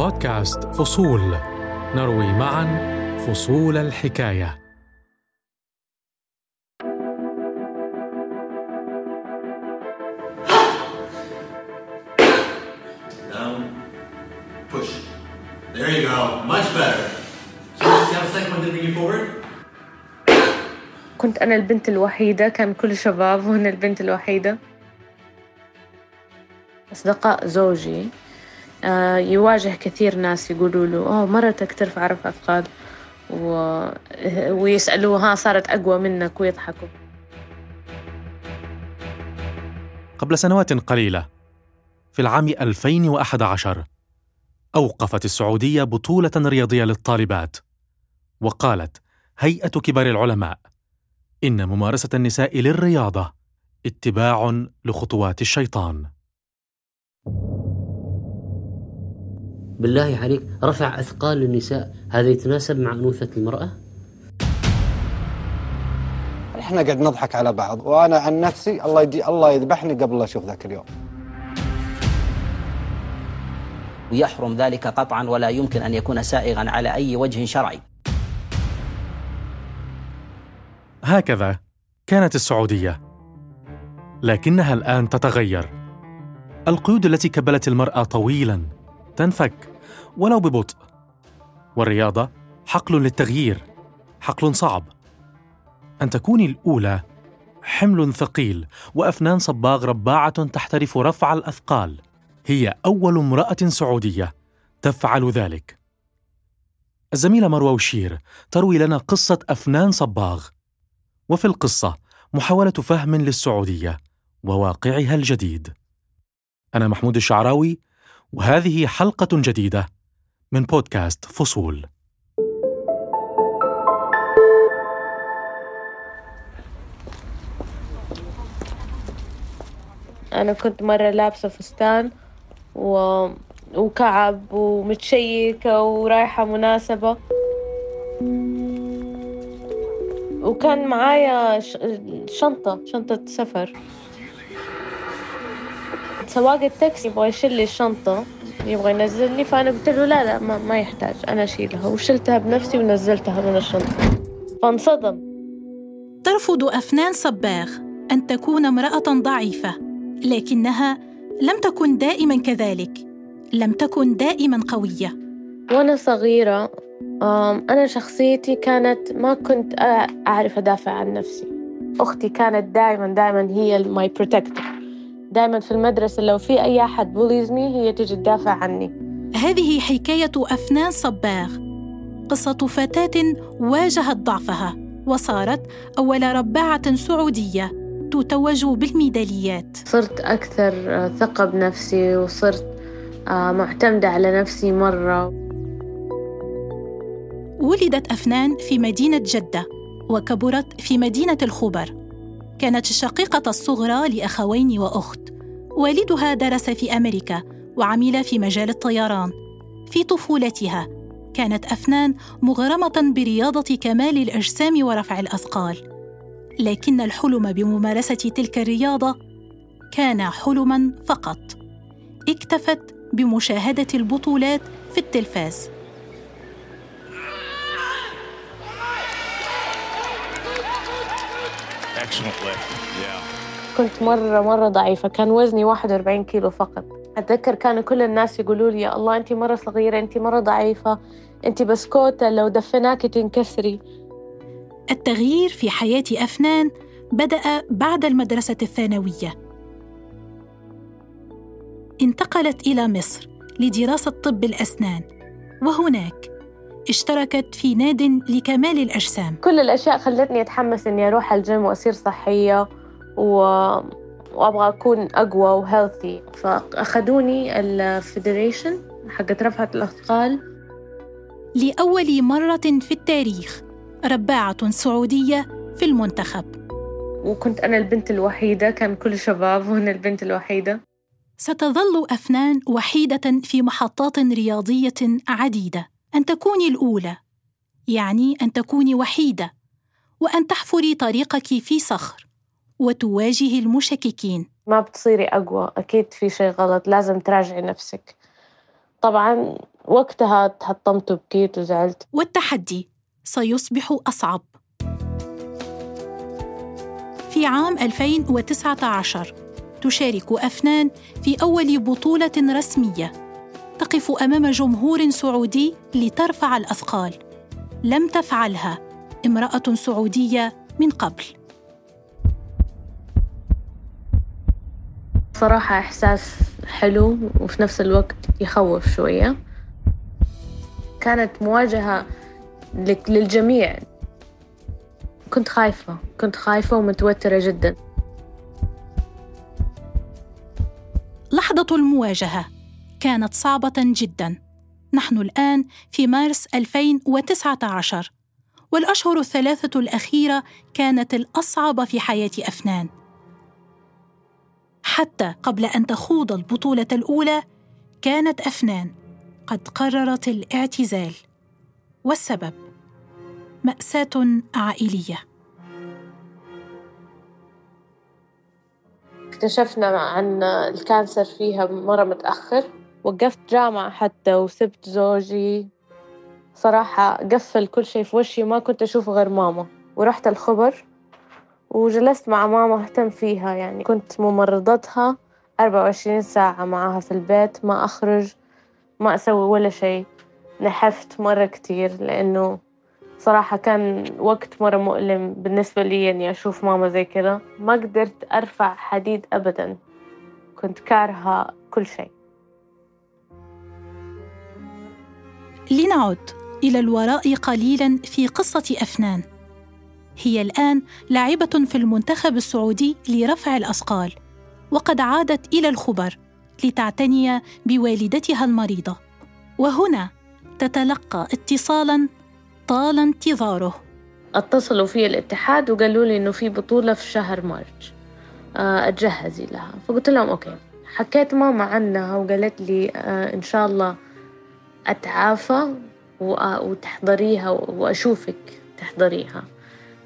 بودكاست فصول نروي معا فصول الحكاية. Push. There you go. Much better. So just have a second one to bring you forward. كنت أنا البنت الوحيدة كان كل شباب وأنا البنت الوحيدة أصدقاء زوجي يواجه كثير ناس يقولوا له أوه مرتك ترفع رفع أثقال و... ويسألوه ها صارت أقوى منك. ويضحكوا. قبل سنوات قليلة في العام 2011 أوقفت السعودية بطولة رياضية للطالبات وقالت هيئة كبار العلماء إن ممارسة النساء للرياضة اتباع لخطوات الشيطان. بالله عليك رفع أثقال للنساء هذا يتناسب مع أنوثة المرأة؟ إحنا قاعد نضحك على بعض وأنا عن نفسي الله يجي الله يذبحني قبل لا أشوف ذاك اليوم ويحرم ذلك قطعا ولا يمكن أن يكون سائغا على أي وجه شرعي. هكذا كانت السعودية لكنها الآن تتغير القيود التي كبلت المرأة طويلا تنفك ولو ببطء. والرياضة حقل للتغيير حقل صعب. أن تكوني الأولى حمل ثقيل وأفنان صباغ رباعة تحترف رفع الأثقال. هي أول امرأة سعودية تفعل ذلك. الزميلة مروى وشير تروي لنا قصة أفنان صباغ. وفي القصة محاولة فهم للسعودية وواقعها الجديد. أنا محمود الشعراوي وهذه حلقة جديدة من بودكاست فصول أنا كنت مرة لابسة فستان و... وكعب ومتشيكة ورايحة مناسبة وكان معايا. شنطة شنطة سفر سواق التاكسي يبغى يشيل لي الشنطة يبغى ينزلني فأنا قلت له لا لا ما, ما يحتاج أنا أشيلها وشلتها بنفسي ونزلتها من الشنطة. فانصدم. ترفض أفنان صباغ أن تكون امرأة ضعيفة لكنها لم تكن دائما كذلك لم تكن دائما قوية. وأنا صغيرة أنا شخصيتي كانت ما كنت أعرف أدافع عن نفسي. أختي كانت دائما دائما هي my protector دائما في المدرسة لو في أي أحد bully زني هي تجي تدافع عني. هذه حكاية أفنان صباغ. قصة فتاة واجهت ضعفها وصارت أول رباعة سعودية تتوج بالميداليات. صرت أكثر ثقة بنفسي وصرت آه، معتمدة على نفسي مرة. ولدت أفنان في مدينة جدة وكبرت في مدينة الخبر. كانت الشقيقة الصغرى لأخوين وأخت. والدها درس في أمريكا وعمل في مجال الطيران. في طفولتها كانت أفنان مغرمة برياضة كمال الأجسام ورفع الأثقال. لكن الحلم بممارسة تلك الرياضة كان حلما فقط. اكتفت بمشاهدة البطولات في التلفاز. كنت مرة مرة ضعيفة. كان وزني 41 كيلو فقط. أتذكر كانوا كل الناس يقولوا لي يا الله أنت مرة صغيرة أنت مرة ضعيفة أنت بسكوتة لو دفناكي تنكسري. التغيير في حياة أفنان بدأ بعد المدرسة الثانوية. انتقلت إلى مصر لدراسة طب الأسنان، وهناك اشتركت في ناد لكمال الأجسام. كل الأشياء خلتني أتحمس إني أروح الجيم وأصير صحية و... وأبغى أكون أقوى و healthy فأخذوني ال federation حقت رفعة الأثقال لأول مرة في التاريخ، رباعة سعودية في المنتخب. وكنت أنا البنت الوحيدة كان كل شباب وأنا البنت الوحيدة ستظل أفنان وحيدة في محطات رياضية عديدة. أن تكوني الأولى يعني أن تكوني وحيدة، وأن تحفري طريقك في صخر، وتواجهي المشككين. ما بتصيري أقوى أكيد في شيء غلط لازم تراجعي نفسك. طبعا وقتها تحطمت وبكيت وزعلت. والتحدي سيصبح أصعب. في عام 2019 تشارك أفنان في أول بطولة رسمية. تقف أمام جمهور سعودي لترفع الأثقال. لم تفعلها امرأة سعودية من قبل. صراحة إحساس حلو وفي نفس الوقت يخوف شوية. كانت مواجهة للجميع. كنت خايفة كنت خايفة ومتوترة جدا. لحظة المواجهة. كانت صعبة جدا. نحن الآن في مارس 2019 والأشهر الثلاثة الأخيرة كانت الأصعب في حياة أفنان. حتى قبل أن تخوض البطولة الأولى كانت أفنان قد قررت الاعتزال. والسبب مأساة عائلية. اكتشفنا عن الكانسر فيها مرة متأخر. وقفت جامعة حتى وسبت زوجي. صراحة قفل كل شيء في وشي ما كنت أشوف غير ماما. ورحت الخبر وجلست مع ماما أهتم فيها يعني كنت ممرضتها أربعة وعشرين ساعة معها في البيت ما أخرج ما أسوي ولا شيء. نحفت مرة كتير لأنه صراحة كان وقت مرة مؤلم بالنسبة لي إني أشوف ماما زي كذا. ما قدرت أرفع حديد أبدا كنت كارهة كل شيء. لنعد إلى الوراء قليلا في قصة أفنان. هي الآن لاعبة في المنتخب السعودي لرفع الأثقال وقد عادت إلى الخبر لتعتني بوالدتها المريضة. وهنا تتلقى اتصالا طال انتظاره. اتصلوا في الاتحاد وقالوا لي إنه في بطولة في شهر مارس. آه، أتجهزي لها. فقلت لهم okay. حكيت ماما عنها وقالت لي آه، إن شاء الله أتعافى وتحضريها وأشوفك تحضريها.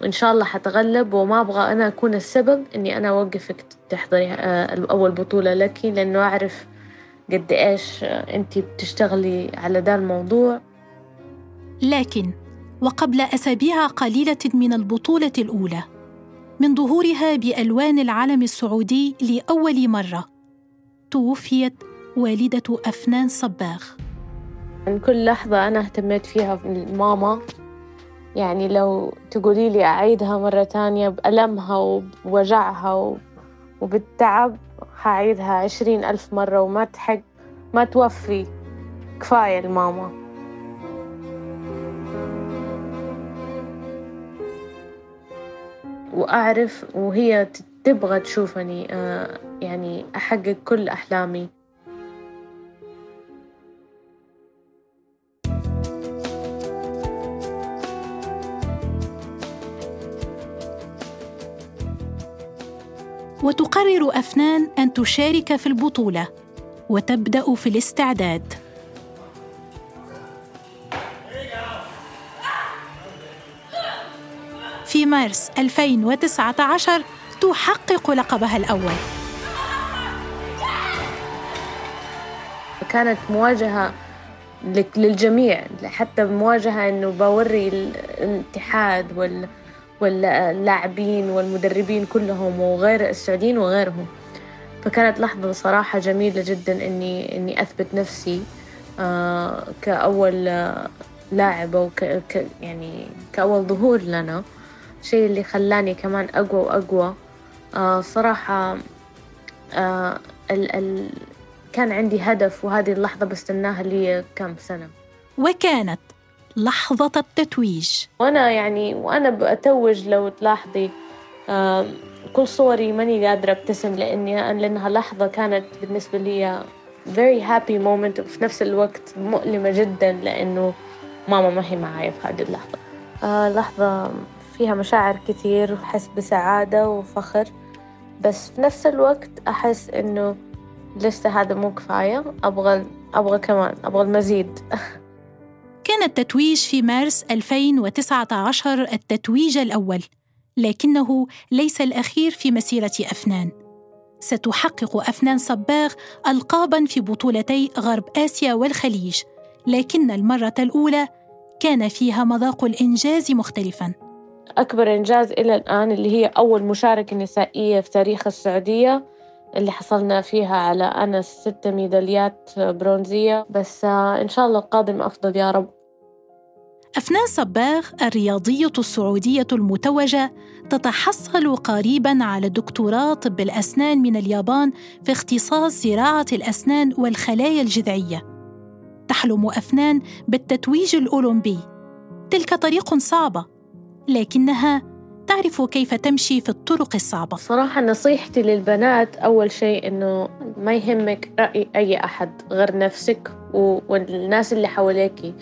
وإن شاء الله حتغلب وما أبغى أنا أكون السبب إني أنا أوقفك تحضري آه، أول بطولة لك لأنه أعرف قد إيش أنت بتشتغلي على ذا الموضوع. لكن وقبل أسابيع قليلة من البطولة الأولى من ظهورها بألوان العلم السعودي لأول مرة توفيت والدة أفنان صباغ. من كل لحظة أنا اهتميت فيها ماما. يعني لو تقولي لي أعيدها مرة تانية بألمها وبوجعها وبالتعب حعيدها عشرين ألف مرة وما تحق ما توفي. كفاية الماما وأعرف وهي تبغى تشوفني آه، يعني أحقق كل أحلامي. وتقرر أفنان أن تشارك في البطولة وتبدأ في الاستعداد. في مارس 2019 تحقق لقبها الأول. كانت مواجهة للجميع حتى مواجهة إنه بوري الاتحاد وال واللاعبين والمدربين كلهم وغير السعوديين وغيرهم. فكانت لحظة صراحة جميلة جدا إني إني أثبت نفسي آه كأول لاعبة وك يعني كأول ظهور لنا. شيء اللي خلاني كمان أقوى وأقوى. آه صراحة آه ال ال كان عندي هدف وهذه اللحظة بستناها لي كم سنة. وكانت لحظة التتويج. وأنا يعني وأنا بأتوج لو تلاحظي كل صوري ماني قادرة أبتسم لأني لأنها لحظة كانت بالنسبة لي very happy moment وفي نفس الوقت مؤلمة جدا لأنه ماما ما هي معايا في هذه اللحظة. آه لحظة فيها مشاعر كثير وأحس بسعادة وفخر بس في نفس الوقت أحس إنه لسه هذا مو كفاية أبغى أبغى كمان أبغى المزيد. كان التتويج في مارس 2019 التتويج الأول لكنه ليس الأخير في مسيرة أفنان. ستحقق أفنان صباغ ألقابا في بطولتي غرب آسيا والخليج لكن المرة الأولى كان فيها مذاق الإنجاز مختلفاً. أكبر إنجاز إلى الآن اللي هي أول مشاركة نسائية في تاريخ السعودية اللي حصلنا فيها على أنا ست ميداليات برونزية. بس آه، إن شاء الله القادم أفضل يا رب. أفنان صباغ الرياضية السعودية المتوجة تتحصل قريبا على دكتوراه طب الأسنان من اليابان في اختصاص زراعة الأسنان والخلايا الجذعية. تحلم أفنان بالتتويج الأولمبي. تلك طريق صعبة، لكنها تعرف كيف تمشي في الطرق الصعبة. صراحة نصيحتي للبنات أول شيء إنه ما يهمك رأي أي أحد غير نفسك والناس اللي حواليك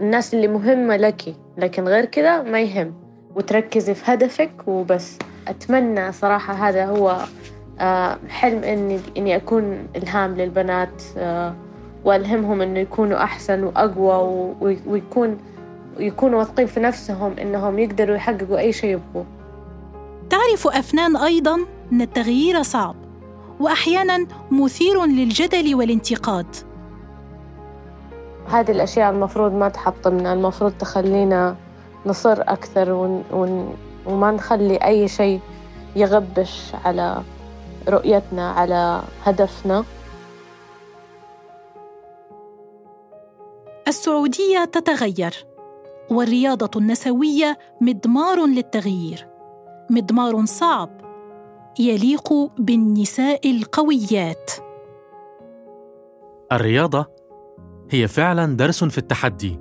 الناس اللي مهمة لك. لكن غير كذا ما يهم. وتركزي في هدفك وبس. أتمنى صراحة هذا هو آه، حلم إني إني أكون إلهام للبنات آه، وألهمهم إنه يكونوا أحسن وأقوى ويكون يكونوا واثقين في نفسهم إنهم يقدروا يحققوا أي شيء يبغوه تعرف أفنان أيضا أن التغيير صعب وأحيانا مثير للجدل والانتقاد. هذه الأشياء المفروض ما تحطمنا المفروض تخلينا نصر أكثر ون ون وما نخلي أي شيء يغبش على رؤيتنا على هدفنا. السعودية تتغير والرياضة النسوية مضمار للتغيير مضمار صعب يليق بالنساء القويات. الرياضة هي فعلا درس في التحدي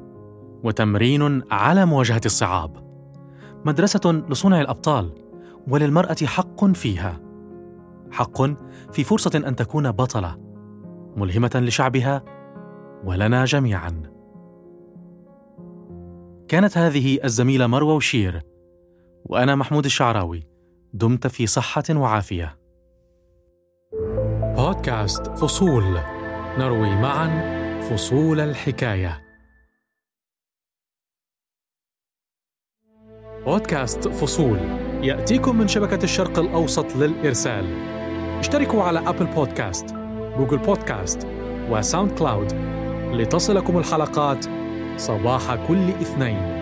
وتمرين على مواجهة الصعاب. مدرسة لصنع الأبطال وللمرأة حق فيها. حق في فرصة أن تكون بطلة ملهمة لشعبها ولنا جميعا. كانت هذه الزميلة مروى وشير وأنا محمود الشعراوي دمت في صحة وعافية. بودكاست فصول نروي معا فصول الحكاية. بودكاست فصول. يأتيكم من شبكة الشرق الأوسط للإرسال. اشتركوا على أبل بودكاست جوجل بودكاست وساوند كلاود لتصلكم الحلقات صباح كل اثنين.